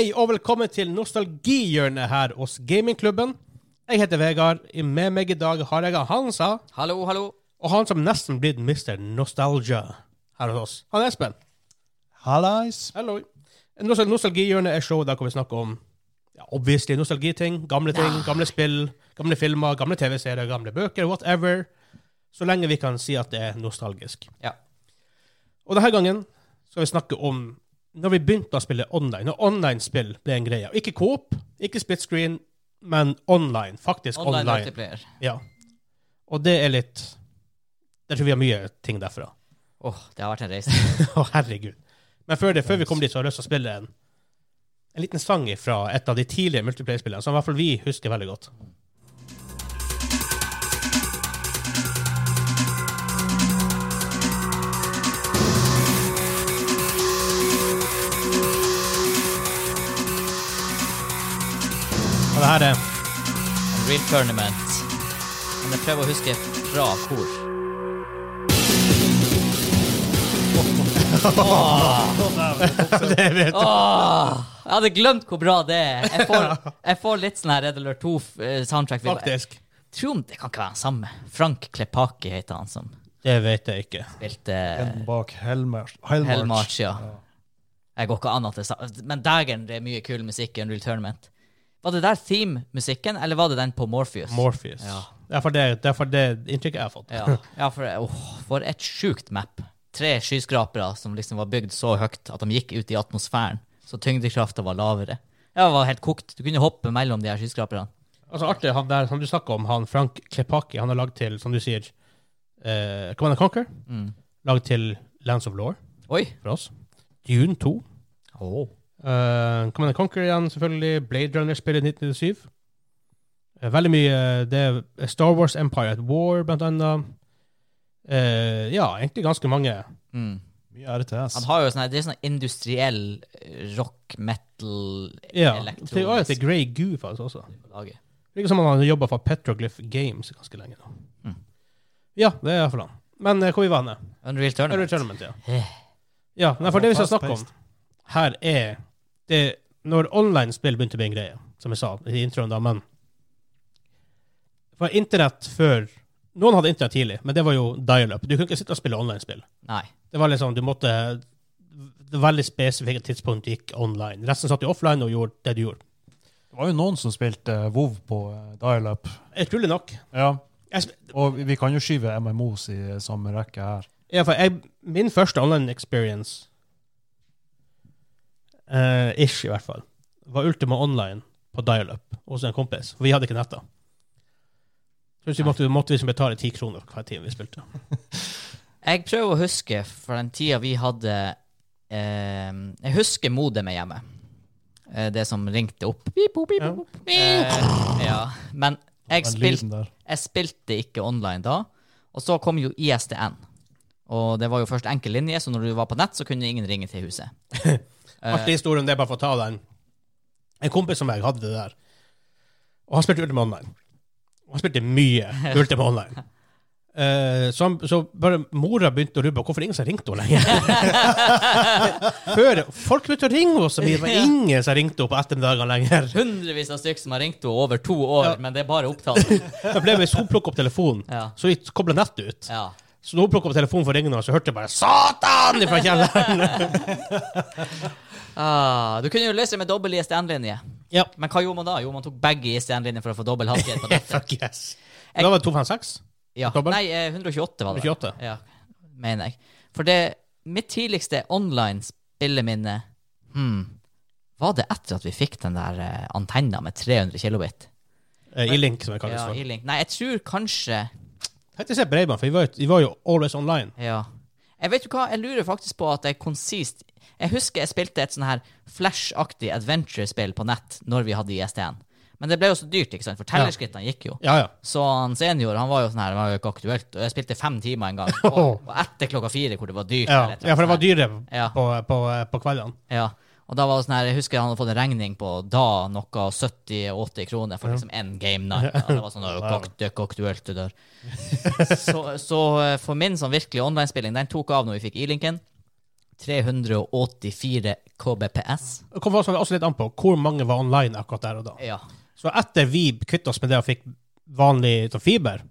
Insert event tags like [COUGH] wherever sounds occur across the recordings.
Hei og velkommen til nostalgihjørnet her hos Gamingklubben. Jeg heter Vegard. Med meg i dag har jeg Hansa, Hallo, hallo. og han som nesten blitt Mr. Nostalgia her hos oss. Han Espen. Hallais. Hallo. Nostal nostalgihjørnet er showet der hvor vi snakker om ja, obviously nostalgiting, gamle ting, gamle spill, gamle filmer, gamle TV-serier, gamle bøker, whatever. Så lenge vi kan si at det er nostalgisk. Ja. Og denne gangen skal vi snakke om når vi begynte å spille online, når online-spill ble en greie. Ikke Coop, ikke split screen, men online. Faktisk Online, online. multiplayer. Ja. Og det er litt Jeg tror vi har mye ting derfra. Åh, det har vært en reise. [LAUGHS] Å, herregud. Men før, det, før vi kom dit, så har jeg lyst til å spille en, en liten sang fra et av de tidlige multiplayer-spillene, som i hvert fall vi husker veldig godt. Og det her er En real tournament. Men jeg prøver å huske fra hvor. [LAUGHS] Det vet. Åh, jeg hadde glemt hvor bra det er. Jeg får, [LAUGHS] jeg får litt sånn her Red Alert 2-soundtrack. Faktisk. tror om det kan ikke være den samme. Frank Klepaki heter han som Det vet jeg ikke. spilte Den bak Helmarch. Helmarch. Ja. Jeg går ikke an at det er sa- Men dægeren, det er mye kul musikk i Unreal Tournament. Var det der theme-musikken, eller var det den på Morpheus? Morpheus. Ja. Er for det, er for det inntrykket jeg har fått. Ja, ja for, oh, for et sjukt map. Tre skyskrapere som liksom var bygd så høyt at de gikk ut i atmosfæren. Så tyngdekrafta var lavere. Ja, det var helt kokt. Du kunne hoppe mellom de her skyskraperne. Altså artig, han der som du snakker om, han Frank Klepaki, han har lagd til, som du sier, uh, Command Conquer. Mm. Lagd til Lands of Law Oi! for oss. Dune 2. Oh. Uh, Command Conquer igjen, selvfølgelig. Blade Runner-spillet 1997. Uh, veldig mye Det er Star Wars Empire at War, blant annet. Uh, ja, egentlig ganske mange. Mm. Mye RTS. Han har jo sånn Det er sånn industriell eh, rock, metal, Ja, det er jo elektronisk Grey Goo faktisk også. Virker som om han har jobba for Petroglyph Games ganske lenge. nå. Mm. Ja, det er iallfall han. Men eh, hvor vi var han? Unreal Tournament. Unreal Tournament, ja. Eh. ja nei, for det vi skal snakke om her, er det Når online-spill begynte å bli en greie, som jeg sa i introen, da, men For internett før Noen hadde internett tidlig, men det var jo dial-up. Du kunne ikke sitte og spille online-spill. Nei. Det var liksom, du måtte det var veldig spesifikke tidspunkt du gikk online. Resten satt jo offline og gjorde det du gjorde. Det var jo noen som spilte eh, WoW på eh, dial-up. Utrolig nok. Ja. Jeg, Og vi vi kan jo skyve MMOs i eh, samme rekke her. Ja, for jeg, min første online experience, eh, ish i hvert fall, var Ultima Online på dial-up hos en kompis. For vi hadde ikke netta. Så vi måtte, måtte liksom betale ti kroner hver time vi spilte. [LAUGHS] Jeg prøver å huske for den tida vi hadde eh, Jeg husker modemet hjemme. Eh, det som ringte opp. Boop. Eh, ja. Men jeg, spilte jeg spilte ikke online da. Og så kom jo ISDN. Og det var jo først enkel linje, så når du var på nett, så kunne ingen ringe til huset. [LAUGHS] Eh, Artig historie om det, bare for å ta den. En kompis som jeg hadde det der. Og han spilte Ultima Online. Og han spilte mye [LAUGHS] Ultima Online. Uh, så, han, så bare mora begynte å rubbe hvorfor ingen som ringte henne lenger. [LAUGHS] Før, folk begynte å ringe oss, og det var ingen som ringte henne på ettermiddagene lenger. Hundrevis av stykker som har ringt henne over to år, Ja. men det er bare opptatt. [LAUGHS] jeg ble Hvis hun plukket opp telefonen, Ja. så kobler nettet ut. ja. Så da hun plukka opp telefonen for å ringe så hørte jeg bare 'Satan!' fra kjelleren. [LAUGHS] Ah, du kunne jo løse det med dobbel ISDN-linje. ja. Men hva gjorde man da? Jo, man tok begge ISDN-linjer for å få dobbel hastighet på [LAUGHS] dette. Fuck yes. Da var det 256? Ja. Dobbel? Nei, eh, 128 var det. 128. Ja, mener jeg. For det mitt tidligste online spilleminne hmm, Var det etter at vi fikk den der eh, antenna med 300 kilobit? Eh, E-link, som jeg det. Ja. E-Link. Nei, jeg tror kanskje Jeg tenkte å se bredbånd, for vi var, vi var jo always online. Ja. Jeg vet jo hva, jeg lurer faktisk på at det er konsist Jeg husker jeg spilte et sånn her Flash-aktig adventure-spill på nett når vi hadde ISDN. Men det ble jo så dyrt, ikke sant? For tellerskrittene gikk jo. Ja, ja. Så han senior han var jo sånn her, det var jo ikke aktuelt. Og jeg spilte fem timer en gang. [LAUGHS] Og, og etter klokka fire, hvor det var dyrt. Ja, eller ja for det var dyrere Ja. på, på, på kveldene. Ja. Og da var det sånn her, jeg husker han hadde fått en regning på da noe 70-80 kroner for liksom én game night. [LAUGHS] Og det var sånn, det er ikke- aktuelt, det der. [LAUGHS] så, så eh, for min sånn virkelig online-spilling, den tok av når vi fikk E-linken. 384 KBPS. Det kom også litt an på hvor mange var online akkurat der og da. Ja. Så etter vi kvitta oss med det og fikk vanlig sånn fiber,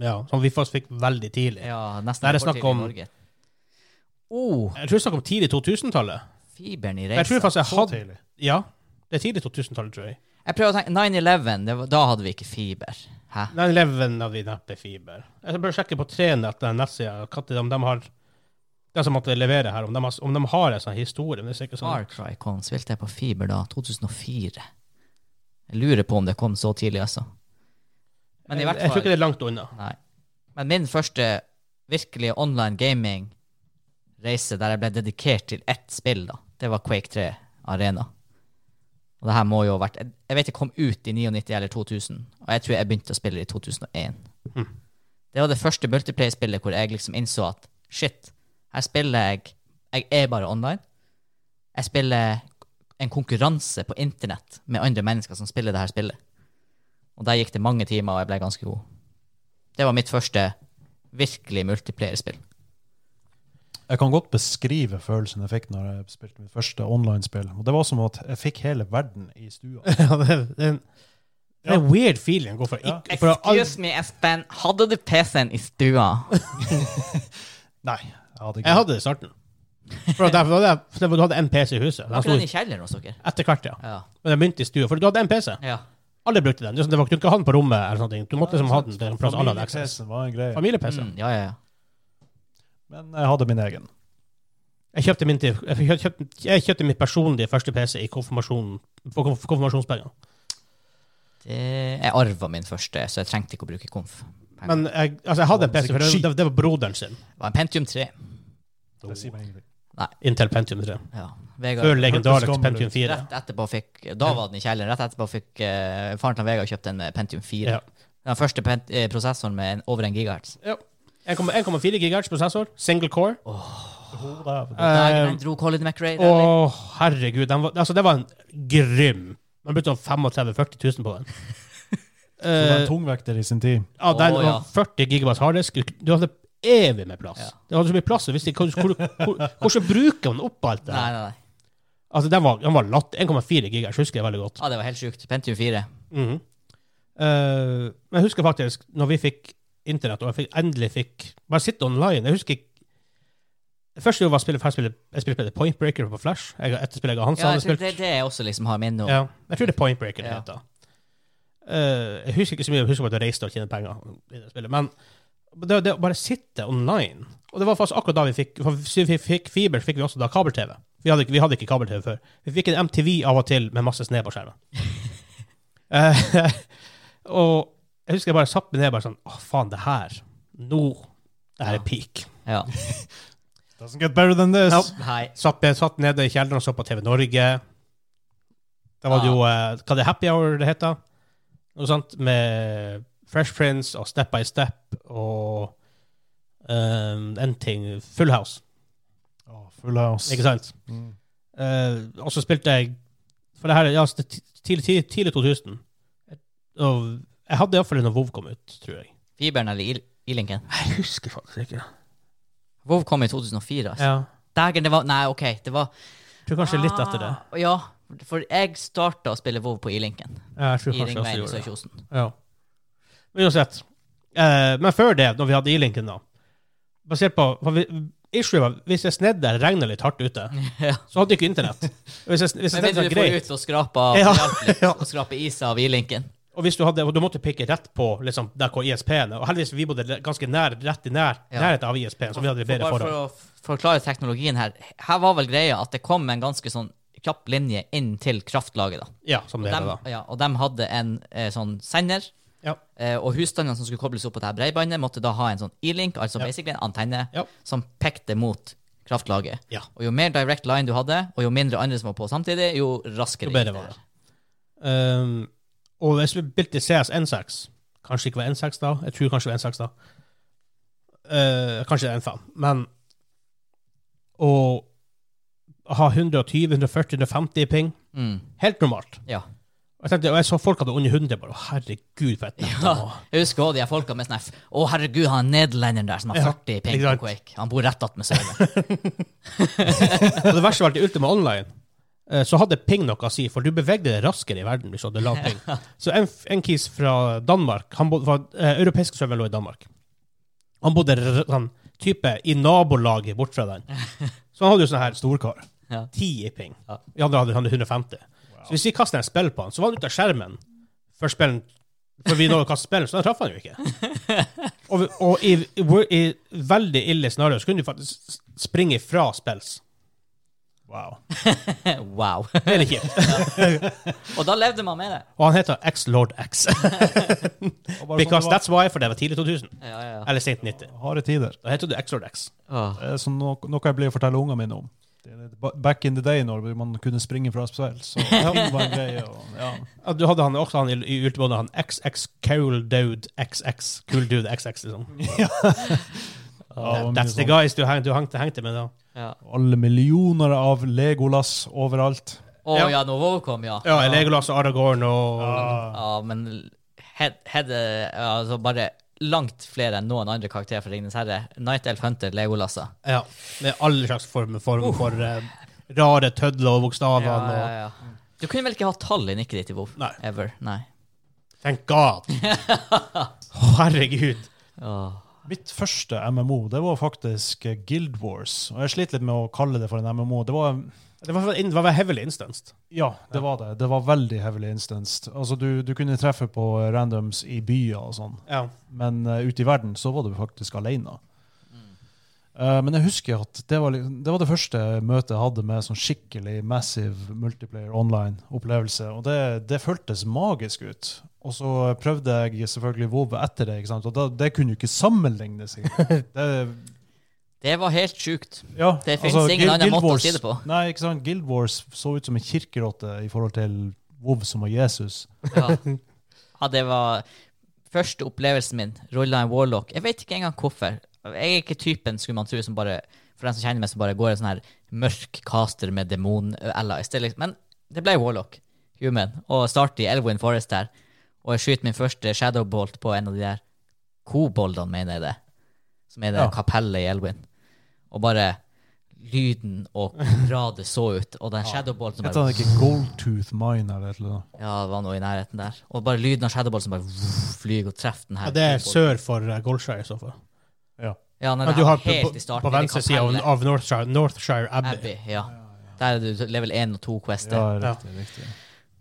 ja, som vi faktisk fikk veldig tidlig ja nesten til i Norge. Oh, Jeg tror det er snakk om tidlig 2000-tallet. Fiberen i Jeg tror reisa. faktisk jeg hadde tidlig. Ja, det er tidlig 2000-tallet, tror jeg. Jeg prøver å tenke 9-11, da hadde vi ikke fiber. Hæ? 9-11 hadde vi neppe fiber. Jeg bare sjekke på Trenett, den nettsida, når om de har De som måtte levere her, om de har, om de har en sånn historie. Men det er ikke sånn. Far Cry kom, spilte jeg på fiber da, 2004. Jeg lurer på om det kom så tidlig, altså. Men i jeg, fall, jeg tror ikke det er langt unna. Nei. Men min første virkelige online gaming-reise der jeg ble dedikert til ett spill, da, det var Quake 3 Arena. Og det her må jo ha vært Jeg jeg vet det kom ut i 99 eller 2000, og jeg tror jeg begynte å spille i 2001. Mm. Det var det første multiplayer-spillet hvor jeg liksom innså at shit, her spiller jeg Jeg er bare online. Jeg spiller en konkurranse på internett med andre mennesker som spiller det her spillet. Og der gikk det mange timer, og jeg ble ganske god. Det var mitt første virkelig multiplayer-spill. Jeg kan godt beskrive følelsen jeg fikk når jeg spilte mitt første online-spill. Og Det var som at jeg fikk hele verden i stua. [LAUGHS] Ja, det, det, en, det er en weird feeling For, gå Ja. ikke for Excuse me, Espen. Hadde du PC-en i stua? [LAUGHS] Nei, jeg hadde ikke Jeg hadde det i starten. For jeg, for for du hadde en PC i huset. Var ikke den i kjelleren hos dere? etter hvert, ja. Ja. Men jeg begynte i stua. For du hadde en PC. ja. Alle brukte den. Det sånn, det var, du kunne ikke ha den på rommet. eller sånne ting. Du måtte liksom ha den til en plass alle hadde access. Familie-PC. Mm, ja, ja, ja. Men jeg hadde min egen. Jeg kjøpte, min til, jeg, kjøpte, kjøpte, jeg kjøpte mitt personlige første PC i konfirmasjon, for konfirmasjonspengene. jeg arva min første, så jeg trengte ikke å bruke konf. Men jeg, altså jeg hadde en PC, for det, det, det var broderen sin. Det var en Pentium 3. Det sier meg ingenting. Intel Pentium 3. Ja. Vegard, Før legendarisk Pentium 4. rett etterpå fikk Da var den i kjelleren. Rett etterpå fikk uh, faren til Vegard kjøpt en Pentium 4. Ja. Den første pent, eh, prosessoren med en, over en gigahertz. 1,4 GHz prosessor, single core. Oh, McRae. Å, herregud. Den var, altså, det var en grym. Man brukte 35 000-40 000 på den. Det var en Eh, tungvekter i sin tid. ja, den ja. var 40 gigabytes harddisk. Du hadde evig med plass. Ja. Det hadde så mye plass. og Hvis de, hvor, hvor, hvor, hvordan bruker man opp alt det? Nei, nei, nei. Altså, den var, den var latt. 1,4 GHz, husker jeg veldig godt. Ja, det var helt sjukt. Pentium 4. Mm -hmm. uh, men jeg husker faktisk når vi fikk internett, og jeg fikk, endelig fikk bare sitte online Jeg husker ikke første jeg var å spille, jeg spilte, jeg spilte Point Breaker på Flash. Jeg har etterspillet jeg og Hans Ja, jeg tror det det jeg også liksom har minne om. Ja, jeg tror det er Point Breaker det Ja. heter. Uh, jeg husker ikke så mye, jeg husker bare at jeg reiste og tjente penger i det spillet. Men det, det å bare sitte online Og det var faktisk akkurat da vi fikk vi fikk fiber, fikk vi også da kabel-TV. Vi hadde, vi hadde ikke kabel-TV før. Vi fikk en MTV av og til med masse sne på skjermen. uh, [LAUGHS] [LAUGHS] og jeg husker jeg bare satt meg ned bare sånn Å, faen, det her Nå Det her Ja. er peak. Ja. [LAUGHS] Doesn't get better than this. Nope. Hei. Satt, satt nede i kjelleren og så på TV Norge. Da var det jo eh, Hva det er Happy Hour det heter? Noe sånt med Fresh Prince og Step by Step og um, en ting Full House, Å, full house. ikke sant? Mm. Eh, og så spilte jeg For det her ja, er tidlig, tidlig, tidlig 2000. Og jeg hadde iallfall når WoW kom ut, tror jeg. Fiberen eller E-linken? Jeg husker faktisk ikke. WoW kom i 2004, altså. Ja. Dagen det var Nei, OK, det var Jeg tror kanskje litt etter det. Ah, Ja, for jeg starta å spille WoW på E-linken. Ja, jeg tror I kanskje jeg også gjorde det. Ja. Men uansett. Eh, men før det, når vi hadde E-linken, da Basert på for vi, Issue var hvis jeg snedde eller regna litt hardt ute, [LAUGHS] ja. så hadde jeg ikke internett. Hvis jeg, hvis jeg Men snedde du får ut og skrape Ja, [LAUGHS] ja. og skrape is av E-linken. Og hvis du hadde, og du måtte pikke rett på liksom, der hvor ISP-en er Og heldigvis vi bodde ganske nær, rett i nær, Ja. nærheten av ISP-en, så vi hadde det bedre For, bare forhold. for å forklare teknologien her. Her var vel greia at det kom en ganske sånn kjapp linje inn til kraftlaget. da. Ja, som det Og heter det, da. ja, og de hadde en eh, sånn sender. Ja. Eh, og husstandene som skulle kobles opp på det her bredbåndet, måtte da ha en sånn E-link, altså Ja. basically en antenne, Ja. som pekte mot kraftlaget. Ja. Og jo mer direct line du hadde, og jo mindre andre som var på samtidig, jo raskere Jo bedre var det. Um, og hvis vi spilte CS N6 Kanskje ikke var N6 da. Jeg tror kanskje det var N6 da. Uh, kanskje det er N5. Men å ha 120, 140, 150 i ping Mm. Helt normalt. Ja. Jeg tenkte, og jeg så folk hadde under 100, bare, å herregud, for et nett Ja. Jeg husker også de folka med sånn Å, herregud, han nederlenderen der som har Ja, 40 ping ikke på. Quake. Han bor rett attmed serveren. [LAUGHS] Og det verste var at de Ultima Online så hadde ping noe å si, for du bevegde deg raskere i verden hvis du hadde lav ping. [LAUGHS] Så en, en kis fra Danmark, han bodde, var, eh, europeisk server lå i Danmark. Han bodde sånn type i nabolaget bort fra den. Så han hadde jo sånn her Storkar. [LAUGHS] Ja. 10 i ping. Ja. Vi andre hadde, hadde 150. Så hvis vi kastet en spill på han, så var han ute av skjermen før spillen For vi nå å kaste spillen, så da traff han jo ikke. [LAUGHS] Og, og i, i, i veldig ille scenario så kunne du faktisk springe fra spills. Wow. [LAUGHS] wow. Det er litt kjipt. [LAUGHS] Og da levde man med det. Og han heter X-Lord X. Because [LAUGHS] sånn det that's why, for det var tidlig 2000. Ja, ja, ja. Eller sent 90. var. Harde tider. Da heter du X-Lord X. Det er sånn noe, noe jeg blir å fortelle ungene mine om. Back in the day, når man kunne springe fra spill. Så det var en greie. Og, du hadde han også han i, i Ultimate, han XX Cool Dude XX. Cool Dude XX, liksom. Ja, det That's the sånn. guys du, hang, du hengte, hengte med da. Ja. Alle millioner av Legolas overalt. Å Ja. ja, når WoW kom, ja. Ja, Legolas og Aragorn og Ja. Ja, men Hedde, head, eh, altså bare langt flere enn noen andre karakterer fra Ringenes herre. Night Elf Hunter, Legolas Ja, med alle slags former for, for uh, rare tødler og bokstaver. Ja, ja, ja. Du kunne vel ikke ha tall i nikket ditt i WoW? Nei. Ever. Nei. Thank God! [LAUGHS] Å, herregud. Åh. Mitt første MMO det var faktisk eh, Guild Wars. Og jeg sliter litt med å kalle det for en MMO. Det var, Det var, det var heavily instanced. ja, det var det. Det var veldig heavily instanced. Altså, du, du kunne treffe på randoms i byer og sånn, Ja. men uh, ute i verden så var du faktisk alene. Uh, men jeg husker at det var, det var det første møtet jeg hadde med sånn skikkelig massive multiplayer online-opplevelse. Og det, det føltes magisk ut. Og så prøvde jeg selvfølgelig WoW etter det, ikke sant? og da, det kunne jo ikke sammenlignes. [LAUGHS] Det, Det var helt sjukt. ja, Det finnes altså, ingen annen måte å si det på. Nei, ikke sant? Guild Wars så ut som en kirkerotte i forhold til WoW som var Jesus. Ja. [LAUGHS] ja, det var første opplevelsen min. Rulla en warlock. Jeg vet ikke engang hvorfor. Jeg er ikke typen, skulle man tro, som bare For den som kjenner meg, som bare går en sånn her mørk caster med er liksom- Men det ble warlock, human, og starter i Elwin Forest her. Og jeg skyter min første shadowbolt på en av de der koboldene, mener jeg det. Som er det Ja. kapellet i Elwin, Og bare lyden og hvor bra det så ut. Og den shadowbolten som Heter han ikke Goldtooth Mine eller et eller annet? ja, det var noe i nærheten der. Og bare lyden av Shadowbolt som bare flyr og treffer den her. ja det er sør for uh, Goldshire, i så fall. Ja. Ja, nei, du har på, helt i på, starten. på venstre side av, av Northshire, Northshire Abbey. Abbey. Ja. Der er du level 1 og 2 quester. Ja, riktig, riktig.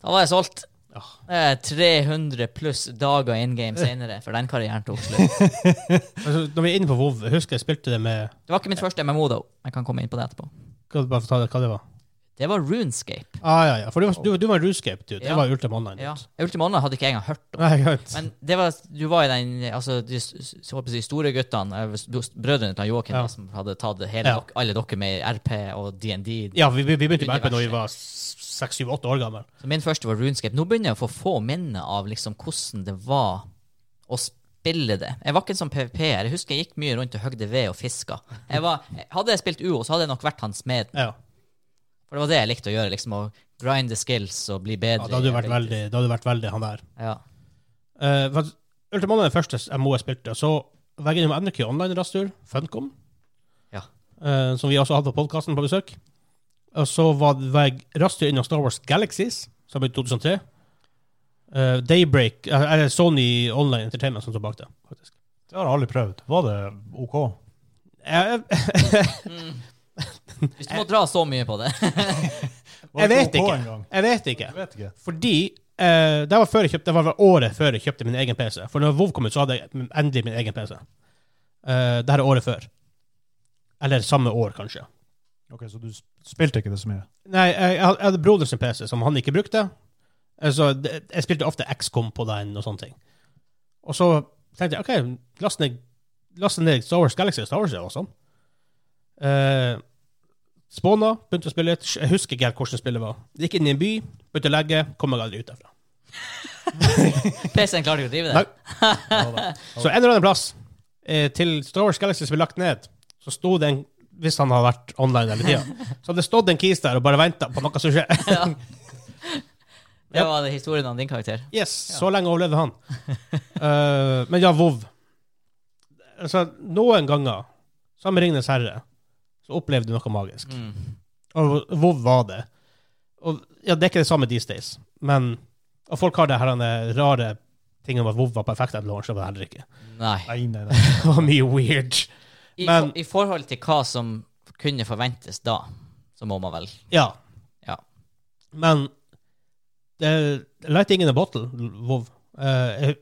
Da var jeg solgt. Ja. Eh, 300 pluss dager in game senere, for den karrieren tok slutt. [LAUGHS] Altså, når vi er inne på WoW, jeg husker jeg spilte det med Det var ikke mitt første MMO, da. Jeg kan komme inn på det etterpå. Kan du bare fortelle hva det var? Det var Runescape. Ah, ja, ja. For du var, du, du var Runescape, du. Det Ja. var Ultima Online. Ja. Ultima Online hadde ikke jeg engang hørt om. Nei. Men det var, du var i den altså, de si, store guttene, eh, brødrene til Joakim, Ja. som hadde tatt hele, Ja. alle dere med RP og DND. Ja, vi, vi vi begynte med RP når vi var seks, syv, åtte år gamle. Så min første var Runescape. Nå begynner jeg å få få minner av liksom hvordan det var å spille det. Jeg var ikke en sånn PVP-er. Jeg husker jeg gikk mye rundt og høgde ved og fiska. Jeg var, hadde jeg spilt UO, så hadde jeg nok vært han smeden. Ja. For det var det jeg likte å gjøre. liksom Å grinde skills og bli ja bedre. da hadde du vært veldig, da hadde du vært veldig han der. Ja. Uh, for Ultimane er den første MO jeg spilte, så var jeg innom NRK Online-rastur, Funcom, Ja. uh, som vi også hadde på podkasten på besøk. Og så var, jeg rastur innom Star Wars Galaxies, som ble i 2003. Uh, Daybreak, eh, eller Sony Online Entertainment som står bak det, faktisk. Det har jeg aldri prøvd. Var det OK? Jeg, [LAUGHS] [LAUGHS] Hvis du må dra så mye på det. [LAUGHS] Jeg vet. Jeg vet ikke. Jeg vet ikke. Fordi uh, det var før jeg kjøpte, det var året før jeg kjøpte min egen PC. For når WoW kom ut, så hadde jeg endelig min egen PC. Uh, det her er året før. Eller samme år, kanskje. Ok, Så du spilte ikke det så mye? Nei, jeg, jeg hadde- broderen sin PC, som han ikke brukte. Altså, det, jeg spilte ofte XCOM på den og sånne ting. Og så tenkte jeg OK, last ned, last ned Star Wars Galaxy. og Star Wars er awesome. Uh, Spåna, begynte å spille litt. Jeg husker ikke helt hvordan spillet var. Gikk inn i en by, begynte å legge, kom meg aldri ut derfra. [LAUGHS] PC-en klarte ikke å drive det. Nei. [LAUGHS] Så en eller annen plass eh, til Star Wars Galaxy som ble lagt ned, så sto det en Hvis han hadde vært online hele tida, [LAUGHS] så hadde det stått en kis der og bare venta på noe som skjer. Ja. Det var det historien om din karakter. Yes, så lenge overlevde han. Uh, men ja, vov. Altså, noen ganger, som Ringenes herre, så opplevde du noe magisk. Mm. Og WoW var det. Og ja, det er ikke det samme these days, men og folk har det her rare ting om at WoW var perfekt at launch, det var det heller ikke. Nei. Nei, nei, nei. [LAUGHS] Det var mye weird. I, Men- I forhold til hva som kunne forventes da, så må man vel Ja. Ja. Men det er lighting in a bottle, WoW. uh, jeg,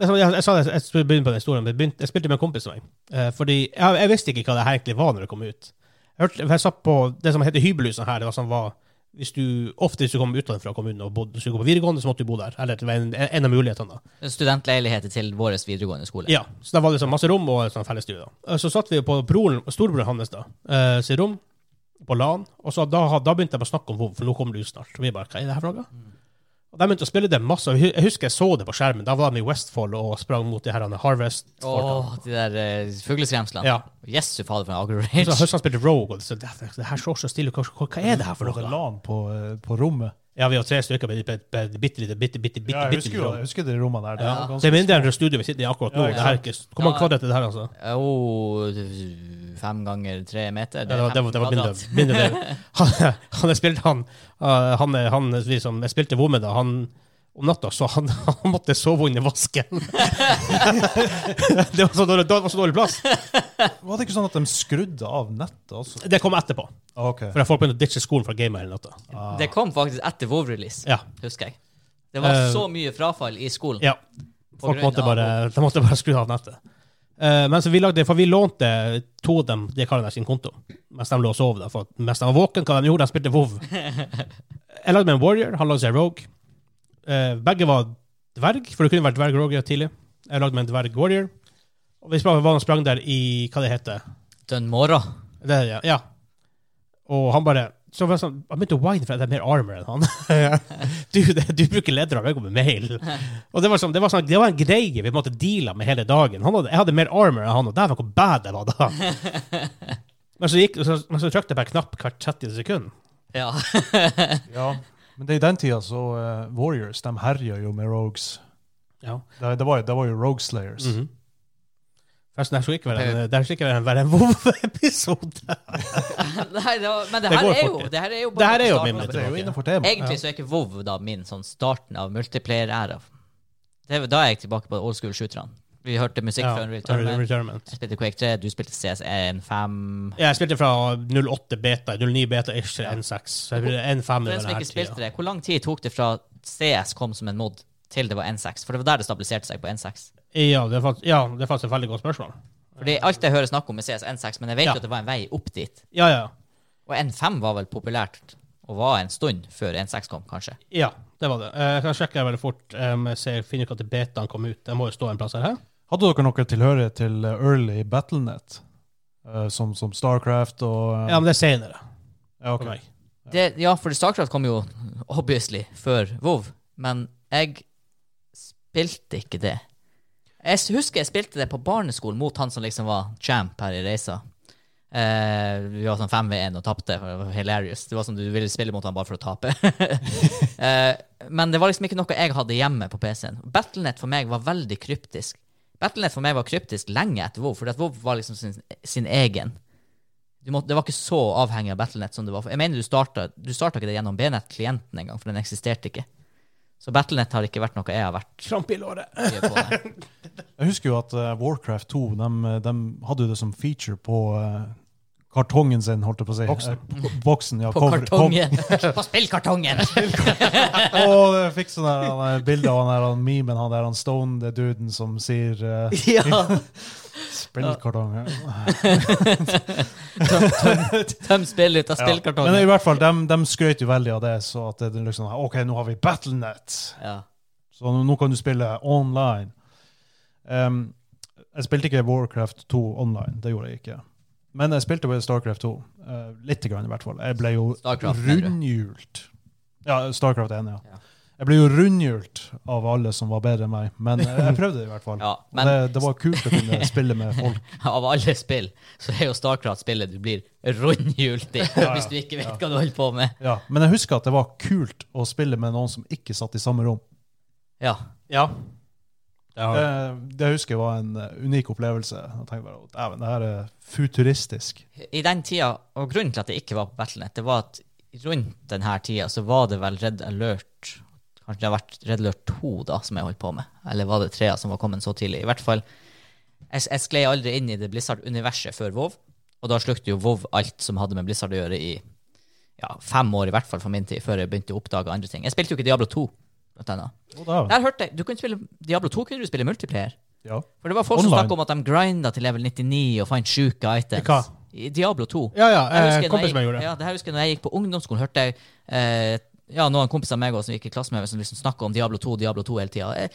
jeg, jeg, jeg sa det, jeg begynne på den historien, men jeg, begynte, jeg spilte med en kompis av meg. Eh, fordi jeg, jeg visste ikke hva det her egentlig var når det kom ut. Jeg, hørte, jeg satt på det som heter hybelhusene her. Det var sånn var hvis du, ofte hvis du kom utenfor kommunen og bodde, skulle gå på videregående, så måtte du bo der. Eller det var en, en av mulighetene. da. Studentleiligheter til vår videregående skole. Ja, så da var det liksom masse rom og sånn fellesstue. da. Eh, Så satt vi på broren, storebroren hans da, eh, sitt rom, på LAN, og så da, da begynte jeg bare å snakke om WoW, for nå kommer det ut snart. Og vi bare, hva er det her for noe? Og de begynte å spille det masse, jeg husker jeg så det på skjermen, da var de i Westfold og sprang mot de her Harvest. Åh, de der uh, fugleskremslene. Ja. Jesu fader, for en aggro-rage. høsten han spilte Rogue, og det, så, det, her så så stille, hva, hva, hva er det her for noe? LAN på, eh, på rommet? Ja, vi var tre stykker med et bitte lite, bitte, bitte, bitte, Ja, jeg husker jo jeg husker de rommene der. Det, Ja. var Det er mindre enn det studioet vi sitter i akkurat nå. Ja, det her er ikke, hvor mange Ja. kvadrat er det her, altså? Oh, fem ganger tre meter. Ja, det var, det var, det var 15 mindre, kvadrat. mindre det. [LAUGHS] Han, han jeg spilte han, uh, han, han liksom, Jeg spilte WoW med da, han om natta så han, [LAUGHS] han måtte sove under vasken. [LAUGHS] det, var så dårlig, det var så dårlig plass. Var det ikke sånn at de skrudde av nettet også? Det kom etterpå. Okay. For folk begynte å ditche skolen for å game hele natta. Ah. Det kom faktisk etter WoW-release, Ja. husker jeg. Det var Eh, så mye frafall i skolen. ja. Folk måtte bare, [LAUGHS] de måtte bare skru av nettet. Uh, men så vi lagde, for vi lånte to av dem de karene sin konto mens de lå og sov. Da, for mens de var våken, hva de gjorde, de spilte WoW. [LAUGHS] Jeg lagde med en warrior, han lagde seg rogue. Uh, begge var dverg, for det kunne vært dverg rogue tidlig. Jeg lagde med en dverg warrior. Og vi sprang, var og sprang der i hva det heter. Dunmora. Det, ja, ja. Og han bare så var sånn, Han begynte å whine for at jeg er mer armor enn han. [LAUGHS] du, det, du bruker ledere, jeg går med mail. Og det var, sånn, det, var sånn, det var en greie vi måtte deale med hele dagen. Han hadde, jeg hadde mer armor enn han, og dæven hvor bad jeg var da. [LAUGHS] Men så, gikk, så, men så trykte jeg på en knapp hvert 30 sekund. Ja. [LAUGHS] Ja. Men det, er i den tida så uh, Warriors de herja jo med Rogues. Ja. Det, det, var, det var jo Rogue Slayers. Mhm. Forresten, det her skulle ikke være en, ikke være en, WoW-episode. [LAUGHS] Nei, det var, men det Det her er jo det her er jo Det her er jo min temaet. Egentlig så er ikke vov da min sånn starten av multiplayer-æra. Er- Da er jeg tilbake på old school-shooterne. Vi hørte musikk Ja, før. Returnament. Jeg spilte Quake 3, du spilte CS1 5 Jeg spilte fra 08 beta, 09 beta, ish, til N6. Så jeg spilte N5 over denne ikke tida. det, hvor lang tid tok det fra CS kom som en mod, til det var N6? For det var der det stabiliserte seg på N6. Ja, det er faktisk, ja, det er faktisk et veldig godt spørsmål. Fordi alt jeg hører snakk om, er CS N6, men jeg vet Ja. jo at det var en vei opp dit. Ja, ja. Og N5 var vel populært, og var en stund før N6 kom, kanskje. Ja, det var det. Eh, Jeg kan sjekke veldig fort. Um, jeg finner ikke at betaen kom ut. Det må jo stå en plass her. Hadde dere noe tilhørighet til eh, early Battlenet? Eh, som, som Starcraft og um... Ja, men det er senere ja, for Det, ja, for Starcraft kom jo obviously før WoW, men jeg spilte ikke det. Jeg husker jeg spilte det på barneskolen mot han som liksom var champ her i reisa. Uh, vi var sånn 5v1 og tapte. Hilarious. Det var som du ville spille mot han bare for å tape. uh, [LAUGHS] men det var liksom ikke noe jeg hadde hjemme på PC-en. Battlenet for meg var veldig kryptisk. Battlenet for meg var kryptisk lenge etter WoW, for WoW var liksom sin, sin egen. Måtte, det var ikke så avhengig av Battlenet som det var. Jeg mener Du starta ikke det gjennom BNet-klienten engang, for den eksisterte ikke. Så Battlenet har ikke vært noe jeg har vært Kramp i låret. Jeg husker jo at eh, Warcraft 2 de, de hadde jo det som feature på eh, kartongen sin, holdt jeg på å si. Boksen. Eh, boksen ja, På cover- kartongen! [LAUGHS] på spillkartongen! [LAUGHS] og jeg fikk sånn der, han bilde av han der han memen, han der han stoned duden som sier uh, ja. [LAUGHS] spillkartonger. Tøm spill ut av Ja. Men i hvert fall, de, de skrøt jo veldig av det, så at det liksom OK, nå har vi Battlenet. Ja. Så nå, nå kan du spille online. Um, jeg spilte ikke Warcraft 2 online, det gjorde jeg ikke. Men jeg spilte på Starcraft 2. Uh, litt grann, i hvert fall. Jeg ble jo Starcraft, rundhjult. Ja, Starcraft 1, ja. Ja. Jeg ble jo rundhjult av alle som var bedre enn meg, men jeg, prøvde det i hvert fall. [LAUGHS] Ja, men det, det var kult å kunne spille med folk. [LAUGHS] av alle spill, så er jo Starcraft spillet du blir rundhjult i, [LAUGHS] ja. hvis du ikke vet hva du holder på med. Ja, men jeg husker at det var kult å spille med noen som ikke satt i samme rom. Ja. Ja. Det har Det, det husker jeg var en eh, unik opplevelse. Jeg tenkte bare, Dæven, det her er futuristisk. I den tida, og grunnen til at jeg ikke var på Battlenet, det var at rundt denne tida så var det vel Red Alert Kanskje det har vært Red Alert 2 da, som jeg holdt på med. Eller var det 3 som var kommet så tidlig? I hvert fall, jeg, jeg sklei aldri inn i det Blizzard-universet før WoW, og da slukte jo WoW alt som hadde med Blizzard å gjøre i ja, fem år, i hvert fall for min tid, før jeg begynte å oppdage andre ting. Jeg spilte jo ikke Diablo 2. Der hørte jeg, du kunne spille Diablo 2 kunne du spille multiplayer. Ja. For det var folk som snakka om at de grinda til level 99 og fant sjuke items. Hva? I Diablo 2. Ja, ja. Eh, husker når kompis jeg, jeg gjorde det. ja, det her husker jeg når jeg gikk på ungdomsskolen, hørte jeg eh, ja, noen kompiser av meg også, som gikk i klasse med meg, som liksom snakka om Diablo 2 Diablo 2 hele tida. Jeg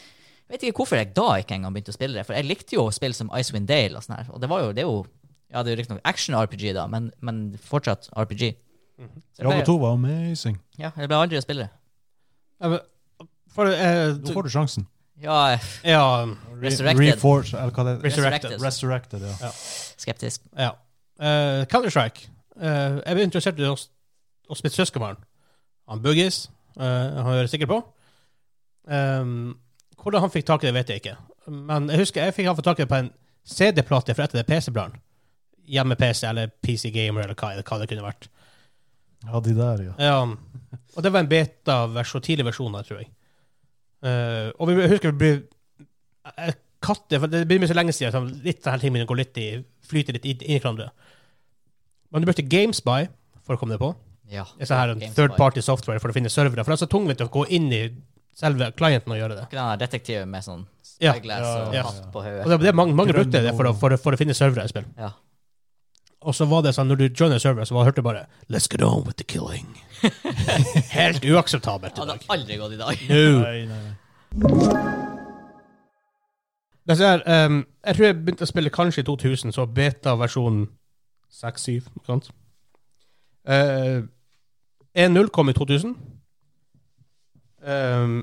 vet ikke hvorfor jeg da ikke engang begynte å spille det, for jeg likte jo å spille som Icewind Dale og sånn her. Og det var jo, det er jo ja, det er jo riktignok action-RPG, da, men, men fortsatt RPG. Mm -hmm. Diablo 2 var amazing. ja, jeg ble aldri å spille det. Ja, For, eh, Nå får du sjansen. Ja, er ja, Resurrected. Reforged, eller hva det er. Resurrected. Resurrected, ja. skeptisk. ja. Uh, Counter-Strike. Uh, jeg ble interessert i å, å spille søskenbarn. Han Buggis, uh, han er jeg sikker på. Um, hvordan han fikk tak i det, vet jeg ikke. Men jeg husker jeg fikk han tak i det på en CD-plate fra et av de PC-bladene. Hjemme-PC eller PC Gamer eller hva, hva det kunne vært. Ja, de der, ja. Ja. Og det var en beta-versjon, tidlig versjon, tror jeg. Eh, og vi, husker vi blir katte, for Det begynner så lenge siden, så litt denne tingene går litt i, flyter litt inn i hverandre. Men du brukte GameSpy for å komme det på. Ja. Det er sånn her GameSpy. third party software for å finne servere. For det er så tungvint å gå inn i selve klienten og gjøre det. Ikke den detektiven med sånn Ja. spyglass Ja, og ja. hatt på Og hodet. det, det er mange, mange brukte det for å, for, for å finne servere i spill. Ja. Og så var det sånn, når du joiner server, så var, hørte du bare Let's get on with the killing. [LAUGHS] Helt uakseptabelt i Hadde aldri gått i dag. No. Nei, nei, nei. Det er, ehm, jeg tror jeg begynte å spille kanskje i 2000, så beta-versjonen 6-7. Uh, sant? Eh, 1.0 kom i 2000. Um,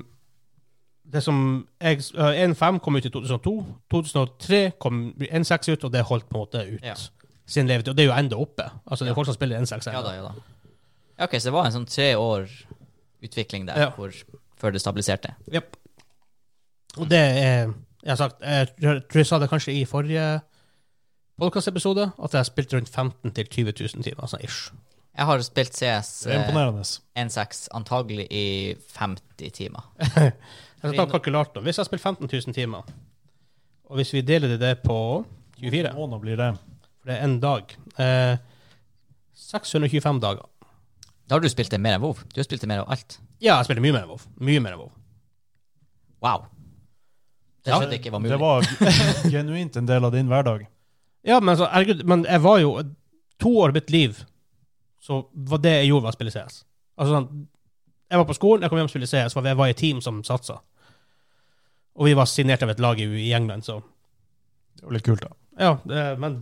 det som jeg, uh, 1.5 kom ut i 2002. 2003 kom 1.6 ut, og det holdt på en måte ut Ja. sin levetid. Og det er jo enda oppe. Altså, det er folk som spiller 1.6 Ja da, ja da. Ok, så det var en sånn tre år utvikling der Ja. hvor, før det stabiliserte. Japp. Og det er Jeg har sagt, jeg tror jeg, tror jeg sa det kanskje i forrige podkastepisode, at jeg har spilt rundt 15 000-20 000 timer. Altså ish. Jeg har spilt CS Det er eh, imponerende. 1.6 antagelig i 50 timer. [LAUGHS] Jeg skal ta kalkulatoren. Hvis jeg har spilt 15 000 timer, og hvis vi deler det, på 24, Måneder blir det. for det er én dag eh, 625 dager. Da har du spilt det mer enn WoW. Du har spilt det mer av alt. Ja, jeg spilte mye mer enn WoW. Mye mer enn WoW. Wow. Det skjønte jeg ikke var mulig. Det var [LAUGHS] genuint en del av din hverdag. Ja, men, så, herregud, men jeg var jo To år av mitt liv så var det jeg gjorde, var å spille CS. Altså sånn Jeg var på skolen, jeg kom hjem og spilte CS, for jeg var i et team som satsa. Og vi var signert av et lag i, i England, så Det var litt kult, da. Ja, det, men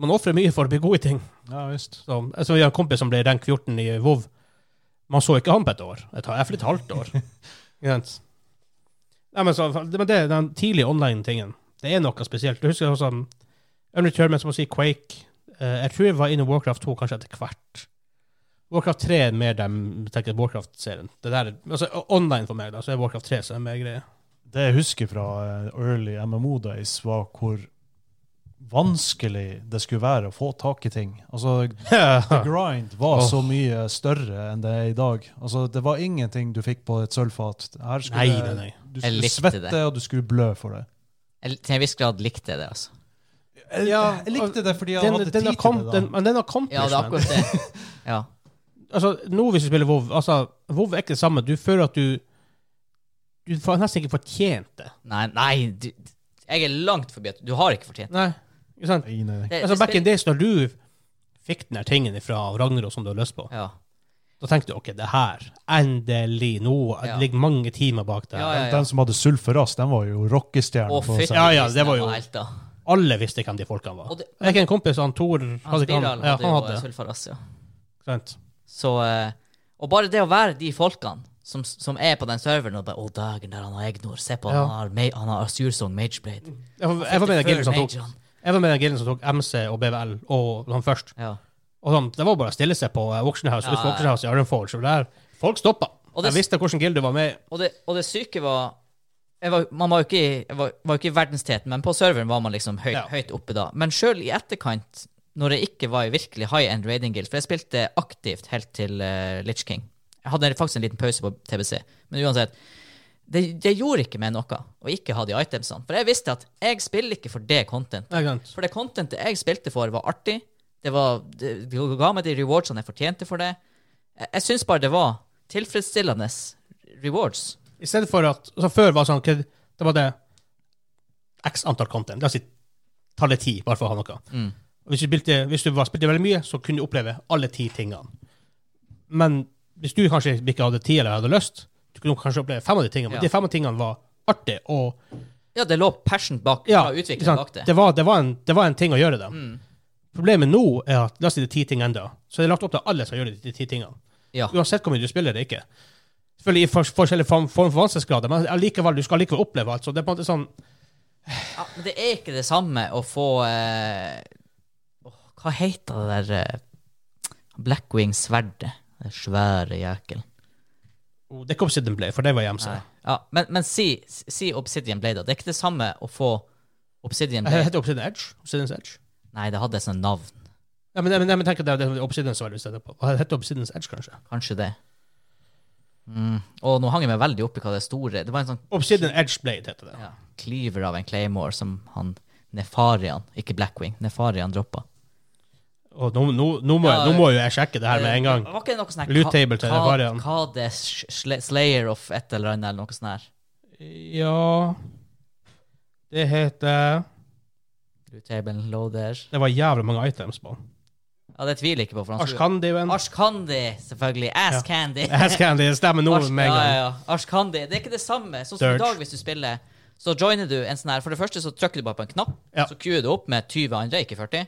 man ofrer mye for å bli god i ting. Ja visst. Så, altså, vi har en kompis som ble rank 14 i WoW. Man så ikke han på et år. Et, iallfall et halvt år. [LAUGHS] Ikke? Nei, men, så, men det, den tidlige online-tingen, det er noe spesielt. Du husker også Unreturn, men som å si Quake Uh, Jeg tror jeg var inne i Warcraft 2 kanskje etter hvert. Warcraft 3 er mer dem tenker Warcraft-serien. Det der, er- altså Online for meg, da, så er Warcraft 3 som er mer greie. Det jeg husker fra eh, early MMO days, var hvor vanskelig det skulle være å få tak i ting. Altså, the grind var så mye større enn det er i dag. Altså, det var ingenting du fikk på et sølvfat. Her skulle Nei, nei, nei. Du skulle svette, det. og du skulle blø for det. Jeg, til en viss grad likte jeg det, altså. Jeg, Ja, jeg likte det fordi jeg Den, hadde den, tid til det. den, har men den Ja, det er akkurat det. [LAUGHS] Ja. altså, nå hvis du spiller WoW altså, WoW er ikke det samme. Du føler at du Du får nesten ikke fortjent det. Nei, nei du, jeg er langt forbi at du har ikke fortjent Nei, ikke sant? Nei, nei, nei. det. Altså, back in days, når du fikk den her tingen fra Ragnarok som du har lyst på, Ja. da tenkte du ok, det her, endelig, nå Ja. det ligger mange timer bak deg. Ja, ja, ja. Den som hadde sulferass, den var jo rockestjerne. Ja, ja, det var jo- Alle visste hvem de folkene var. Det- Jeg har en kompis, han Tor Han hadde han, ja, hadde jo hadde. ja. Sant? Så, eh, og bare det å være de folkene som, som er på den serveren og bare 'Å, dagen der han har Egnor. Se på, Ja. han har, han har Asursong Mageblade'. Jeg jeg, jeg jeg, jeg, jeg, jeg, jeg, Mage'en. Jeg var med den gilden som tok MC og BVL og sånn først. Ja. Og sånn, det var bare å stille seg på Auction House, Ja, ja. Auction House i Ironforge. Og der, folk stoppa. Og det- Jeg visste hvilken du var med. Og, det, og det syke var, jeg var Man var jo ikke, i- var, var ikke i verdensteten, men på serveren var man liksom høyt, Ja. høyt oppe da. Men sjøl i etterkant, når jeg ikke var i virkelig high end raiding guild, for jeg spilte aktivt helt til uh, Litch King Jeg hadde faktisk en liten pause på TBC, men uansett. Det, det gjorde ikke meg noe å ikke ha de itemsene. For jeg visste at jeg spiller ikke for det content. For det contentet jeg spilte for, var artig. Det, var, det, det ga meg de rewardsene jeg fortjente for det. Jeg, jeg syns bare det var tilfredsstillende rewards. I stedet for at altså Før var sånn Det var det x antall content. La oss si tallet ti, bare for å ha noe. Mm. Hvis du, spilte, hvis du var, spilte veldig mye, så kunne du oppleve alle ti tingene. Men hvis du kanskje ikke hadde tid eller hadde lyst, kunne kanskje oppleve fem av de tingene. Men Ja. de fem av tingene var artig og Ja, det lå passion bak, ja, utviklingen bak det. Det, var, det, var en, det var en ting å gjøre det. Mm. Problemet nå er at la oss si det er ti ting enda, så er det lagt opp til at alle skal gjøre de, ti tingene. Ja. Uansett hvor mye du spiller eller ikke. Selvfølgelig i for, forskjellig form, form for vanskelighetsgrader, men allikevel, du skal likevel oppleve alt. Så det er på en måte sånn ja. Men det er ikke det samme å få eh, oh, Hva heter det der eh, Blackwing-sverdet? Det svære jækelen. Oh, Det er ikke Obsidian Blade, for det var hjemse. Ja, men, men si, si Obsidian Blade, da. Det er ikke det samme å få Obsidian Det Blade. heter Obsidian Edge. Obsidian's Edge. Nei, det hadde sånn navn. Ja, men, men, men tenk at det er Obsidian som i stedet på. Det heter Obsidian's Edge, kanskje? Kanskje det. Mm. Og nå hang jeg meg veldig opp i hva det store Det var en sånn Obsidian Edge Blade heter det. ja, klyver av en Claymore som han Nefarian, ikke Blackwing, Nefarian droppa. Og nå, nå, nå, må, Ja, nå må jo jeg sjekke det her med en gang. Var ikke det noe sånn her Loot Ka- til Ka- Nefarian. Kades Slayer of et eller annet, eller noe sånt her. Ja Det heter Loottable loader. Det var jævlig mange items på. Ja, det tviler jeg ikke på. Ashkandi venn. Ashkandi, selvfølgelig. Ass Ja. Candy. [LAUGHS] Ashkandi stemmer nå med en ja, gang. ja, ja. Ashkandi. Det er ikke det samme. Sånn som i dag, hvis du spiller, så joiner du en sånn her For det første så trykker du bare på en knapp, Ja. så queuer du opp med 20 andre, ikke 40.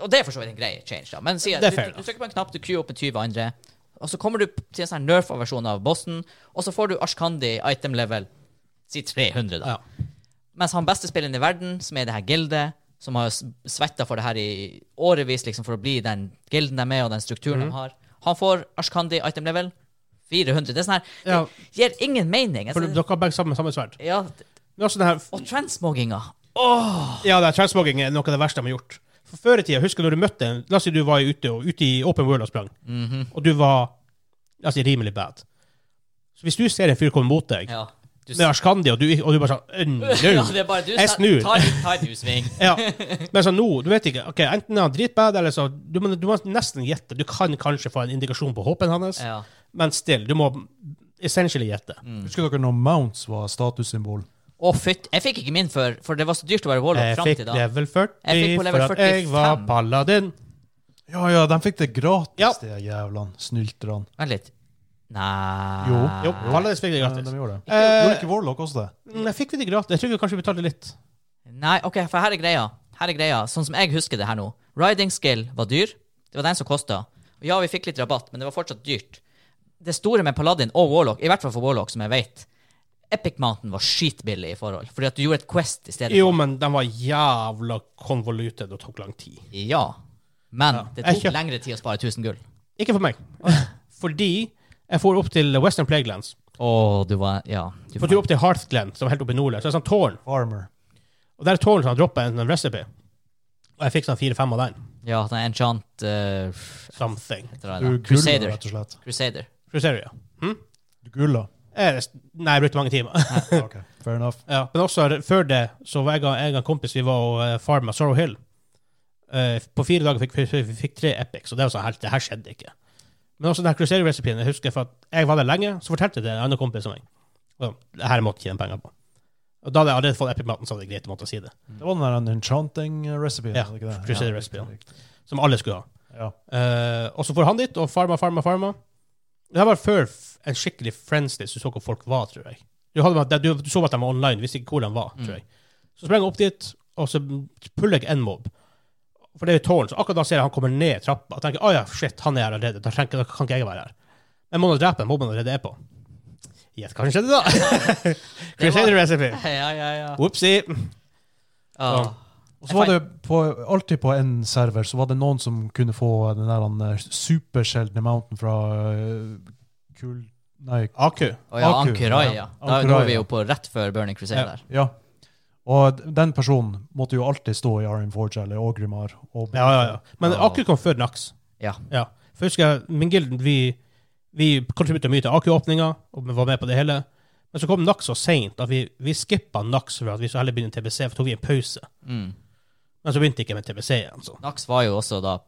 Og det er for så vidt en grei change, da. Men sier, er du, du, du trykker på en knapp, du queuer opp med 20 andre, og så kommer du til en sånn nerf-versjon av bossen, og så får du Ashkandi item level si 300, da. Ja. Mens han beste spilleren i verden, som er det her gildet, som har svetta for det her i årevis liksom for å bli den gilden de er, og den strukturen Mhm. de har, han får Ashkandi item level 400. Det er sånn her Ja. Det gir ingen mening. For Altså, dere har begge samme, samme sverd. ja, Og transmogginga transmoginga. Ja, det er transmogging er noe av det verste de har gjort. For Før i tida, husker du når du møtte en La oss si du var ute, og, ute i open world og sprang, Mhm. og du var la oss si, rimelig bad. Så hvis du ser en fyr komme mot deg Ja. Du, med Ashkandi, og du, og du bare sånn «Øh, [LAUGHS] no. ja, det er bare du Jeg snur. Ta ta, ta en U-sving. [LAUGHS] Ja. [LAUGHS] Men sånn nå, du vet ikke. ok, Enten er han dritbad, eller så du må, du må nesten gjette. Du kan kanskje få en indikasjon på håpen hans, Ja. men still, du må essentially gjette. Mm. Husker dere når Mounts var statussymbol? Å, fytt. Jeg fikk ikke min før, for det var så dyrt å være Warlock fram til da. level 40 Jeg fikk level level for at jeg var paladin. Ja, ja, de fikk det gratis, Ja. de jævlene. Snylterne. Vent litt. Nei Jo, Jo, paladin fikk det Ja, de gjorde det. Eh, Gjorde ikke Warlock også det? Mm, Jeg fikk det gratis. Jeg tror vi kanskje betalte litt. Nei, ok, for her er greia. Her er greia, Sånn som jeg husker det her nå. Riding skill var dyr. Det var den som kosta. Ja, vi fikk litt rabatt, men det var fortsatt dyrt. Det store med Paladin og Warlock, i hvert fall for Warlock, som jeg vet Epic Mountain var skitbillig i forhold. Fordi at du gjorde et Quest i stedet. Jo, for. men den var jævla konvoluted og tok lang tid. Ja. Men Ja. det tok kjøp- lengre tid å spare 1000 gull. Ikke for meg. [LAUGHS] Fordi jeg får opp til Western Plaguelands. Oh, du var Ja. Du For tur opp til Hearthglen, som er helt oppe i Nordland. Så det er sånn tårn. Farmer. Og der er tårn som har droppa en, en recipe. Og jeg fikk sånn fire-fem av den. Ja, den enchant uh, Something. Crusader. Crusader. gulla, rett og slett. Crusader. ja. Hm? Du gulla. Eh, Nei, jeg brukte mange timer. [LAUGHS] Ok, fair enough. ja. Men også før det så var jeg og jeg og en kompis vi var og uh, farma Sorrow Hill. Eh, på fire dager fikk vi fikk tre epics, og det var sånn helt, det her skjedde ikke. Men også den Crusader-recipien, jeg husker for at jeg var der lenge, så fortalte jeg det en annen kompis om meg. Og det her måtte jeg tjene penger på. Og da hadde jeg allerede fått epic-maten, så hadde jeg greit å måtte si det. Det var den der enchanting-recipien. Ja, var ikke det? Crusader Ja, riktig, riktig. Som alle skulle ha. Ja. Eh, og så får han dit og farma, farma, farma. Det var før en skikkelig friendslist, du så hvor folk var, tror jeg. Du, hadde, du, du så at de var online, visste ikke hvor de var, tror jeg. Så sprang jeg opp dit, og så puller jeg en mob. For det er jo tårn, så akkurat da ser jeg han kommer ned trappa. Og tenker, å ja, shit, han er her allerede, da, tenker, da kan ikke jeg være her. Men må nå drepe den mobben allerede er på. Gjett hva som skjedde da? [LAUGHS] Crusader Recipe. Ja, ja, ja. Whoopsie. Ah. Og så var det på, alltid på en server så var det noen som kunne få den der eh, supersjeldne mountain fra uh, Kul... Nei, Aku. Å ja, Aku, Ankurai, ja. Da Ankurai, er vi jo på rett før Burning Crusade der. ja. Og den personen måtte jo alltid stå i Arin Forge eller Ogrimar. Og, Ja, ja, ja. Men Aku kom før Nax. Ja. Ja. For jeg min gilden, vi, vi kontribuerte mye til Aku-åpninga, og vi var med på det hele. Men så kom Nax så seint at vi, vi skippa Nax for at vi så heller begynne TBC, for tok vi en pause. Mm. Men så begynte ikke med TBC igjen. Så. Nax var jo også da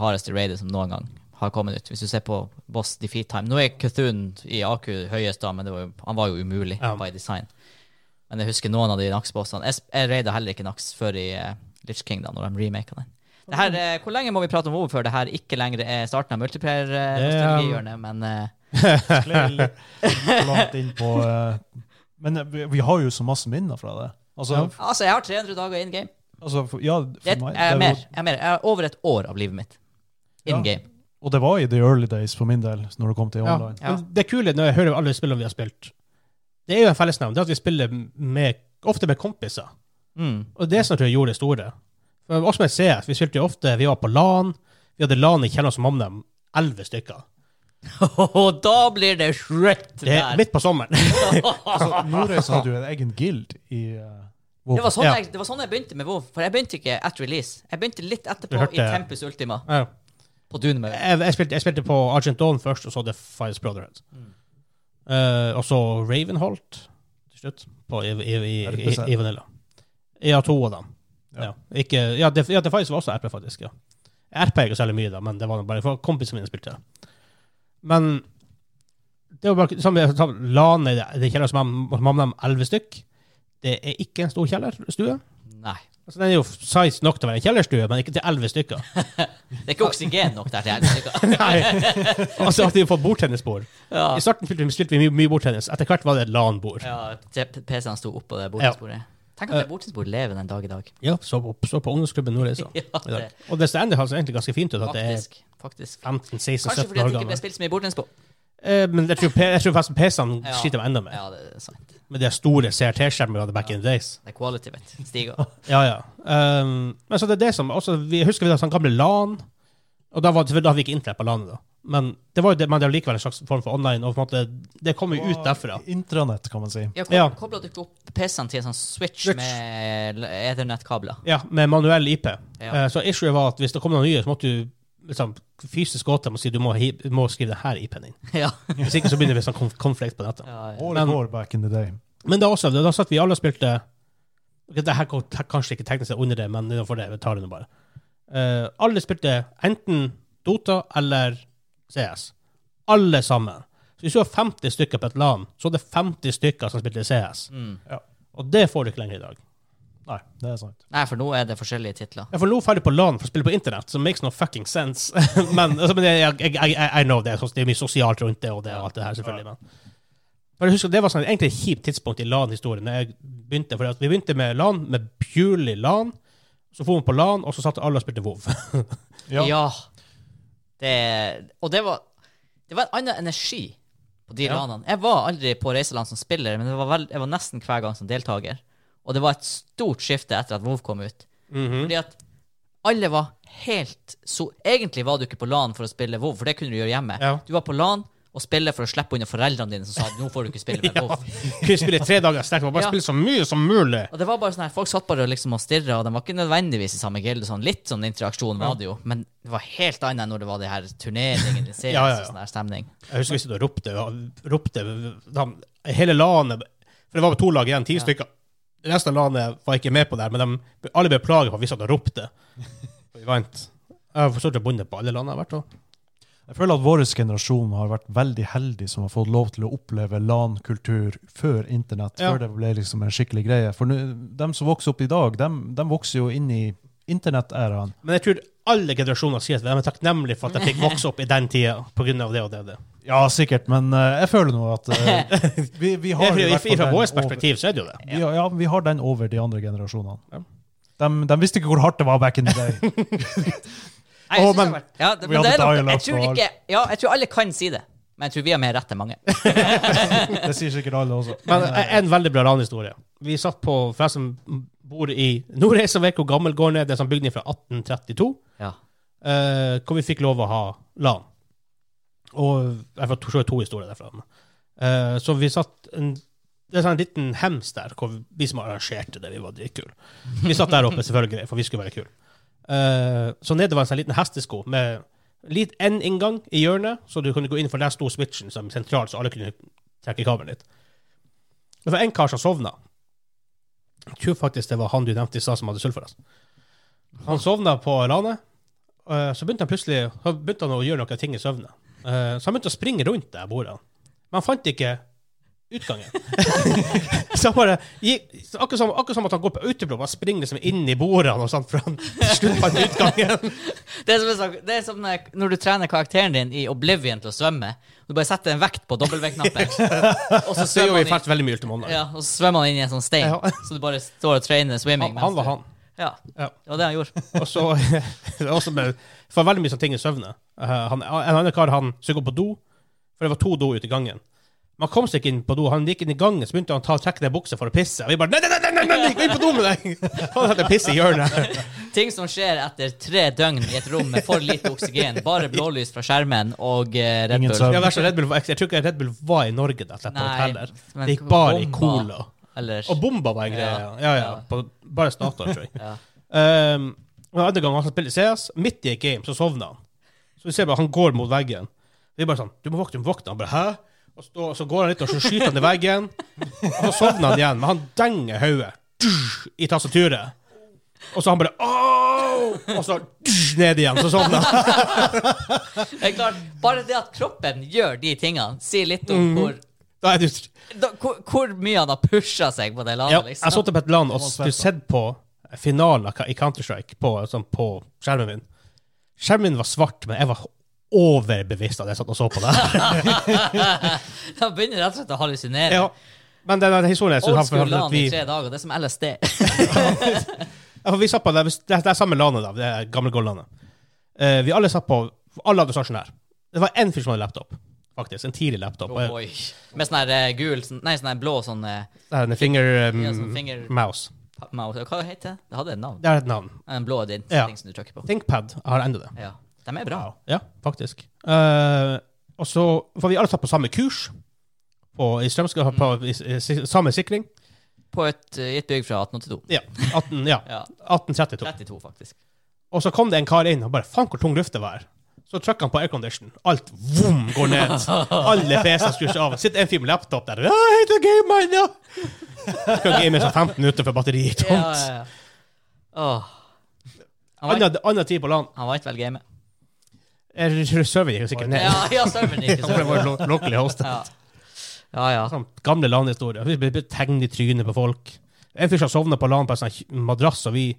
hardeste raidet som noen gang har kommet ut. Hvis du ser på Boss Defeat Time. Nå er Cthun i AQ høyest da, men det var jo, han var jo umulig Ja. by design. Men jeg husker noen av de Nax-bossene. Jeg, jeg raida heller ikke Nax før i uh, Lich King, da, når de remaka den. Det her, uh, hvor lenge må vi prate om WoW før det her ikke lenger er starten av multiplayer-nostalgihjørnet? Men eh, [LAUGHS] Sklei langt inn på uh, Men eh, vi, vi har jo så masse minner fra det. Altså, Ja. altså, jeg har 300 dager in game. Altså for, ja, for Det meg, jeg, er mer, jeg er mer. Jeg har over et år av livet mitt in Ja. game. Og det var i the early days for min del, når det kom til online. Ja. Det kule når jeg hører alle spillene vi har spilt, det er jo en fellesnevn. Det er at vi spiller med, ofte med kompiser. Mm. Og det som jeg tror jeg gjorde det store. For også med CS, vi spilte jo ofte Vi var på LAN. Vi hadde LAN i kjelleren som mamma elleve stykker. [LAUGHS] Og da blir det shred Det er der. midt på sommeren. [LAUGHS] Altså, Nordreisa hadde jo en egen guild i uh, WoW. Det var, sånn Ja. jeg, det var sånn jeg begynte med WoW. For jeg begynte ikke at release. Jeg begynte litt etterpå hørte- i Tempus Ultima. Ja. På Dunemau. Jeg, jeg, spilte, jeg spilte på Argent Dawn først, og så The Fires Brotherhood. Mm. Uh, og så Ravenholt til slutt, på, i, i, i, i, Vanilla. Ja, to av dem. Ja. Ja. Ikke, ja, det, ja, The Fires var også RP, faktisk. ja. RP er ikke særlig mye, da, men det var bare for kompisene mine spilte. Men det var bare som jeg sa, LAN er det, det er kjeller som mamma elleve stykk. Det er ikke en stor kjellerstue. Nei. Altså, den er jo size nok til å være en kjellerstue, men ikke til elleve stykker. [LAUGHS] Det er ikke oksygen nok der til helvete. [LAUGHS] Nei. Altså at vi har fått bordtennisbord. Ja. I starten spilte vi, mye, mye bordtennis. Etter hvert var det et LAN-bord. ja PC-ene sto oppå det bordsbordet. Tenk at det bordtennisbordet lever den dag i dag. Ja, så på, så på ungdomsklubben Nordreisa. [LAUGHS] Ja, dag. det, Og det stender altså egentlig ganske fint ut at det er faktisk. faktisk. 15-16-17 Kanskje fordi det ikke ble spilt så mye bordtennis på. Eh, men jeg tror, jeg tror faktisk PC-ene Ja. sliter med enda mer. Ja, det er sant. Med de store CRT-skjermene vi hadde back in the days. Det er quality, vet. Stiger. [LAUGHS] Ja, ja. Um, men så det er det som også, vi Husker vi da sånn gamle LAN? Og da, var, da hadde vi ikke internett på LAN-et, da. Men det var jo det, men det er likevel en slags form for online. Og på en måte, det kommer jo ut derfra. Intranett, kan man si. Ja, Ja. Kobla du ikke opp PC-en til en sånn switch, Switch. med Ethernet-kabler? Ja, med manuell IP. Ja. Uh, så issue var at hvis det kom noen nye, så måtte du liksom, fysisk gå til dem og si du må, må skrive denne IP-en din. [LAUGHS] ja. Hvis ikke så begynner vi sånn konflikt på nettet. ja, ja. All Men- war back in the day. Men da også, da satt vi alle og spilte Ok, Det her går kanskje ikke teknisk under det, men innenfor det, vi tar det nå bare. Uh, alle spilte enten Dota eller CS. Alle sammen. Så hvis du har 50 stykker på et LAN, så er det 50 stykker som spilte CS. Mm. Og det får du ikke lenger i dag. Nei, det er sant. Nei, for nå er det forskjellige titler. Jeg får nå ferdig på LAN for å spille på internett, som makes no fucking sense. [LAUGHS] men altså, men jeg, jeg, jeg, I know det, det er mye sosialt rundt det og det og alt det her, selvfølgelig. Men. Men jeg husker Det var sånn, egentlig et kjipt tidspunkt i LAN-historien. jeg begynte, for at Vi begynte med LAN, med purely LAN. Så for vi på LAN, og så satt alle og spilte WoW. [LAUGHS] Ja. Ja. Det, og det var, det var en annen energi på de Ja. landene. Jeg var aldri på reiseland som spiller, men det var veld, jeg var nesten hver gang som deltaker. Og det var et stort skifte etter at WoW kom ut. Mhm. Fordi at alle var helt så Egentlig var du ikke på LAN for å spille WoW, for det kunne du gjøre hjemme. Ja. Du var på LAN og spille for å slippe unna foreldrene dine som sa at nå får du ikke spille med [LAUGHS] Ja. Kunne spille tre dager sterkt. Bare Ja. spille så mye som mulig. Og det var bare sånn her, Folk satt bare liksom og stirra, og de var ikke nødvendigvis i samme gilde. Sånn, litt sånn interaksjon var det jo, men det var helt annet enn når det var de her turneringene i CS [LAUGHS] Ja, ja, ja. sånn her stemning. Jeg husker vi ropte, ropte de, hele LAN-et For det var to lag igjen, ti Ja. stykker. Resten av LAN-et var ikke med på det, her, men de, alle ble plaget for at vi satt og ropte. [LAUGHS] Vi vant. Jeg har forstått å bonde på alle land jeg har vært på. Jeg føler at vår generasjon har vært veldig heldig som har fått lov til å oppleve LAN-kultur før internett, Ja. før det ble liksom en skikkelig greie. For nu, dem som vokser opp i dag, dem, dem vokser jo inn i internett-æraen. Men jeg tror alle generasjoner sier at de er takknemlige for at de fikk vokse opp i den tida pga. det og det og det. Ja, sikkert, men uh, jeg føler nå at uh, [LAUGHS] vi, vi har Fra, fra vårt perspektiv så er det jo det. Vi, har- ja, vi har den over de andre generasjonene. Ja. De, de visste ikke hvor hardt det var back in the day. [LAUGHS] Nei, jeg oh, men- det ja, det, men det er nok, jeg tror ikke Ja, jeg tror alle kan si det, Men jeg tror vi har mer rett enn mange. [LAUGHS] Det sier sikkert alle også. Men en veldig bra ranhistorie. Vi satt på, for jeg som bor i Nordreisa, vet hvor gammel gården er. Det er en sånn bygning fra 1832, Ja. uh, hvor vi fikk lov å ha LAN. Og jeg får to, to historier derfra. Uh, så vi satt en, Det er sånn en liten hems der, hvor vi som arrangerte det, vi var dritkule. Vi satt der oppe, selvfølgelig, for vi skulle være kule. Eh, så nede var en sånn liten hestesko med litt én inngang i hjørnet, så du kunne gå inn for der sto switchen som sentral, så alle kunne trekke kabelen litt. Det var en kar som sovna. Jeg tror faktisk det var han du nevnte i stad som hadde sulfaras. Han sovna på ranet. Uh, Så begynte han plutselig så begynte han å gjøre noen ting i søvne. Uh, Så han begynte å springe rundt der bordet. Men han fant ikke utgangen. [LAUGHS] så bare så akkurat, som, akkurat som at han går på autopilot, og springer liksom inn i bordene og sånt, for han slipper utgangen. [LAUGHS] Det er, som, det er som når du trener karakteren din i Oblivion til å svømme. Du bare setter en vekt på W-knappen, [LAUGHS] og så Så svømmer han veldig mye ja, og så svømmer han inn i en sånn stein. Ja. Så du bare står og trainer swimming. Han, han var han. Ja, Ja. det var det han gjorde. Og så også med, For veldig mye sånne ting i søvne. Uh, han, en annen kar han skulle gå på do, for det var to do ute i gangen. Men han kom seg ikke inn på do. Han gikk inn i gangen, så begynte han å ta, trekke ned buksa for å pisse. Og vi bare Nei, nei, nei, nei, nei, nei, gå inn på do med deg! [LAUGHS] Han hadde piss i hjørnet. [LAUGHS] Ting som skjer etter tre døgn i et rom med for lite oksygen. Bare blålys fra skjermen og eh, Red Bull. Ja, Red Bull, var- jeg tror ikke Red Bull var i Norge da, slett, Nei, hoteller. Det gikk bare i bomba, cola. Ellers. Og bomba var en greie. Ja, ja. ja. Ja. På, bare Statoil, tror jeg. [LAUGHS] ja. Um, og en annen gang han spilte CS, midt i et game, så sovna han. Så vi ser bare han går mot veggen. Vi bare sånn Du må våkne, du må våkne. Han bare Hæ? Og så, så går han litt, og så skyter han i veggen. Og så sovner han igjen, men han denger hodet i tastaturet. Og så han bare Åh! Og så ned igjen, så sovner han. Bare det at kroppen gjør de tingene, sier litt om mm. hvor, Da hvor, hvor mye han har pusha seg på det landet. Ja, liksom. jeg satt på et land og du skulle sett på finalen i Counter-Strike på, sånn, på skjermen min. Skjermen min var svart, men jeg var overbevist da jeg satt og så på det. [LAUGHS] Han begynner rett og slett å hallusinere. ja. Men den historien jeg synes Old han LAN i tre dager. Det er som LSD. [LAUGHS] ja, for vi satt på det, det, det er samme landet, da, det er gammelgårdlandet. Uh, vi alle satt på Alle hadde stasjonær. Det var én fyr som hadde laptop, faktisk. En tidlig laptop. Oh, Oi. Med sånn her eh, gul sånn, Nei, sånn her blå sånn uh, Det er en finger um, Ja, sånn finger- mouse. mouse. Hva heter det? Det hadde et navn. Det er et navn. En blå din, Ja. ting som du trykker på. ThinkPad har enda det. Ja. De er bra. Ja, faktisk. Uh, og så får vi alle tatt på samme kurs på, i Strømskog, på i, i, i, samme sikring. På et, eh, i et bygg fra 1882. Ja, 18, ja, [LAUGHS] Ja. 1832. 32, faktisk. Og så kom det en kar inn og bare Faen, hvor tung luft det var. Så trykker han på aircondition. Alt vom går ned. Alle PC-er skrur seg av. Sitter en fyr med laptop der. Ja, jeg heter Game Man, ja! Skal game seg sånn 15 minutter før batteriet er tomt. ja, ja. Åh. Han var, tid på land. han vet vel gamet. Serveren gikk sikkert ned. Ja, ja, serveren lo locally. Ja. ja, ja. Sånn gamle landhistorier. Vi tegnet i trynet på folk. En fyr som sovna på land på en sånn madrass, og vi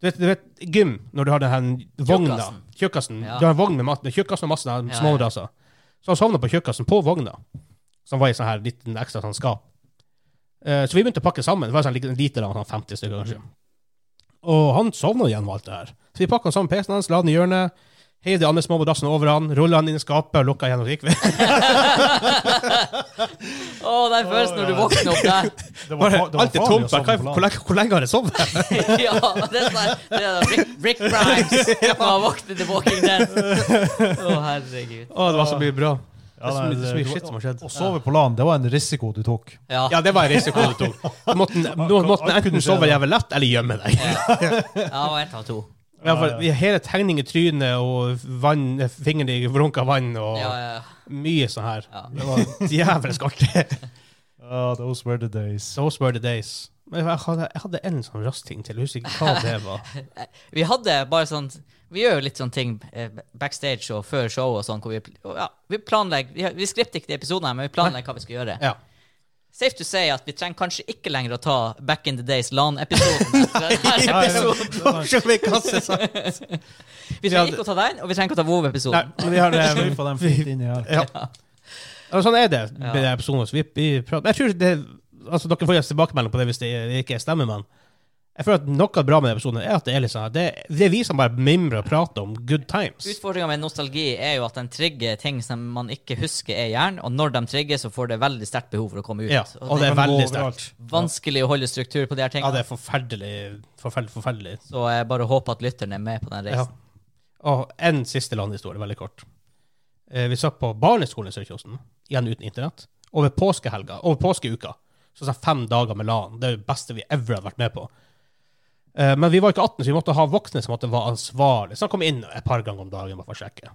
du vet, du vet, gym, når du har den vogna Tjukkasen. Ja. Du har en vogn med, mat- tjukkasen og masse sånne Ja, små ja. madrasser. Så han sovna på tjukkasen på vogna, som var i sånn her liten ekstra sånn skap. Uh, så vi begynte å pakke sammen. Det var sånn liten liter av sånn 50 stykker, kanskje. Og han sovna igjen med alt det her. Så vi pakka sammen PC-en hans, la den i hjørnet, heiv de andre små madrassene over han, rulla han inn i skapet og lukka igjen, gikk vi. [LAUGHS] Å, den følelsen når du våkner opp der. [LAUGHS] Det var, det var alt er farlig tomt. å sovne på land. hvor, lenge, hvor lenge har jeg sovet? [LAUGHS] ja, det er sånn det er Rick, Rick Grimes når han våkner til Walking Dead. Å, herregud. Å, det var så mye bra. Ja, det er så mye, shit som har skjedd. Å sove på land, det var en risiko du tok. Ja. Ja, det var en risiko du tok. Du måtte, måtte enten sove jævlig lett eller gjemme deg. ja, og ett av to. Ja, for hele tegning i trynet og vann, fingeren i vrunka vann og Ja, ja. mye sånn her. Ja. Det var jævlig artig. [LAUGHS] oh, those were the days. Those were the days. Men jeg hadde, jeg hadde en sånn rask ting til. Jeg husker ikke hva det var. [LAUGHS] Vi hadde bare sånn Vi gjør jo litt sånne ting eh, backstage og før show og sånn, hvor vi, ja, vi planlegger Vi, vi skripter ikke de episodene, men vi planlegger hva vi skal gjøre. Ja. Safe to say at vi trenger kanskje ikke lenger å ta Back in the Days LAN-episoden. [LAUGHS] [LAUGHS] vi trenger ikke å ta den, og vi trenger ikke å ta WoW-episoden. vi har Sløyfa [LAUGHS] den fint inni her. Ja. Og sånn er det Ja. med episodene. Vi, vi prater. Jeg tror det Altså, dere får gi oss tilbakemelding på det hvis det ikke stemmer, men Jeg føler at Noe bra med denne episoden er at det er litt sånn det, det er vi som bare mimrer og prater om good times. Utfordringa med nostalgi er jo at den trigger ting som man ikke husker er i hjernen, og når de trigger, så får det veldig sterkt behov for å komme ut. Ja, og det er veldig sterkt. Vanskelig å holde struktur på de her tingene. Ja, det er forferdelig, forferdelig, forferdelig. Så jeg bare håper at lytterne er med på den Ja. Og en siste landhistorie, veldig kort. Eh, vi satt på barneskolen i Sørkjosen, igjen uten internett, over påskehelga, over påskeuka. Så sa fem dager med LAN. Det er det beste vi ever har vært med på. Eh, men vi var ikke 18, så vi måtte ha voksne som måtte være ansvarlige. Så han kom inn et par ganger om dagen bare for å sjekke.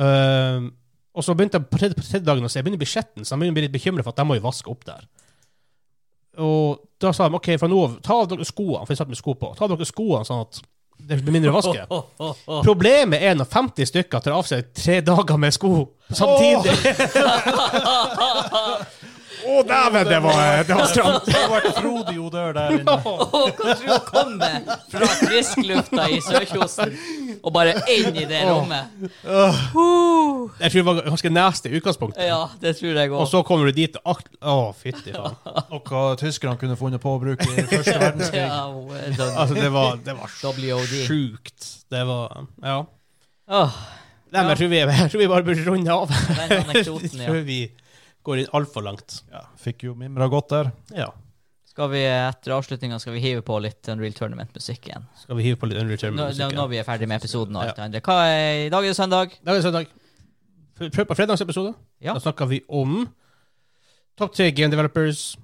Eh, og så begynte jeg på tredje, på tredje dagen å se, jeg begynner å bli skjetten, så jeg begynner å bli litt bekymret for at de må jo vaske opp der. Og da sa de OK, fra nå av, ta av dere skoene, for jeg satt med sko på. Ta av dere skoene sånn at det blir mindre å vaske. [LAUGHS] Problemet er når 50 stykker tar av seg tre dager med sko samtidig. [LAUGHS] Å, dæven, det var, det var stramt. [LAUGHS] Det har vært frodig odør der inne. Åh, hva tror du kommer fra frisklufta i Sørkjosen og bare inn i det rommet? Jeg tror det var ganske nasty i utgangspunktet. Ja, det tror jeg også. Og så kommer du dit og akt... Å, fytti faen. [LAUGHS] Noe tyskerne kunne funnet på å bruke i første [LAUGHS] verdenskrig. Ja, well. Altså, det var, det var sjukt. Det var Ja. Åh, Nei, men jeg tror vi, jeg tror vi bare burde runde av. den anekdoten, ja. Går inn altfor langt. Ja, fikk jo mimra godt der. Ja. Skal vi etter avslutninga hive på litt Unreal Tournament-musikk igjen? Skal vi hive på litt Unreal Tournament-musikk? når vi er ferdig med episoden og alt det andre. Hva er, I dag er det søndag. I dag er det søndag. Prøv på fredagsepisode. Ja. Da snakker vi om topp tre game developers.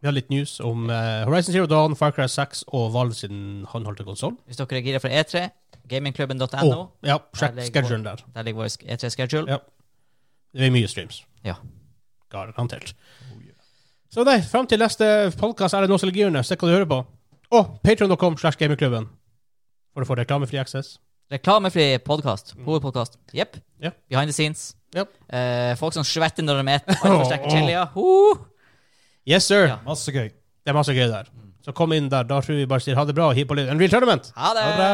Vi har litt news om uh, Horizon Zero Dawn, Far Cry 6 og Valve sin håndholdte konsoll. Hvis dere er gira for E3, gamingklubben.no. Oh, ja, sjekk schedulen der. Der ligger vår E3-schedule. Ja. Det er mye streams. Ja. Garantert. Så nei, fram til neste podkast er det nostalgihjørnet. Se hva du hører på. Og patreon.com slash gamingklubben for å få reklamefri access. Reklamefri podkast. Hovedpodkast. Jepp. Yeah. Behind the scenes. Yep. Eh, folk som svetter når de spiser Oh. Uh! Yes, sir. Ja. Masse gøy. Det er masse gøy der. Så kom inn der. Da tror vi bare sier ha det bra og hiv på litt Unreal Tournament. Ha det! Ha det bra.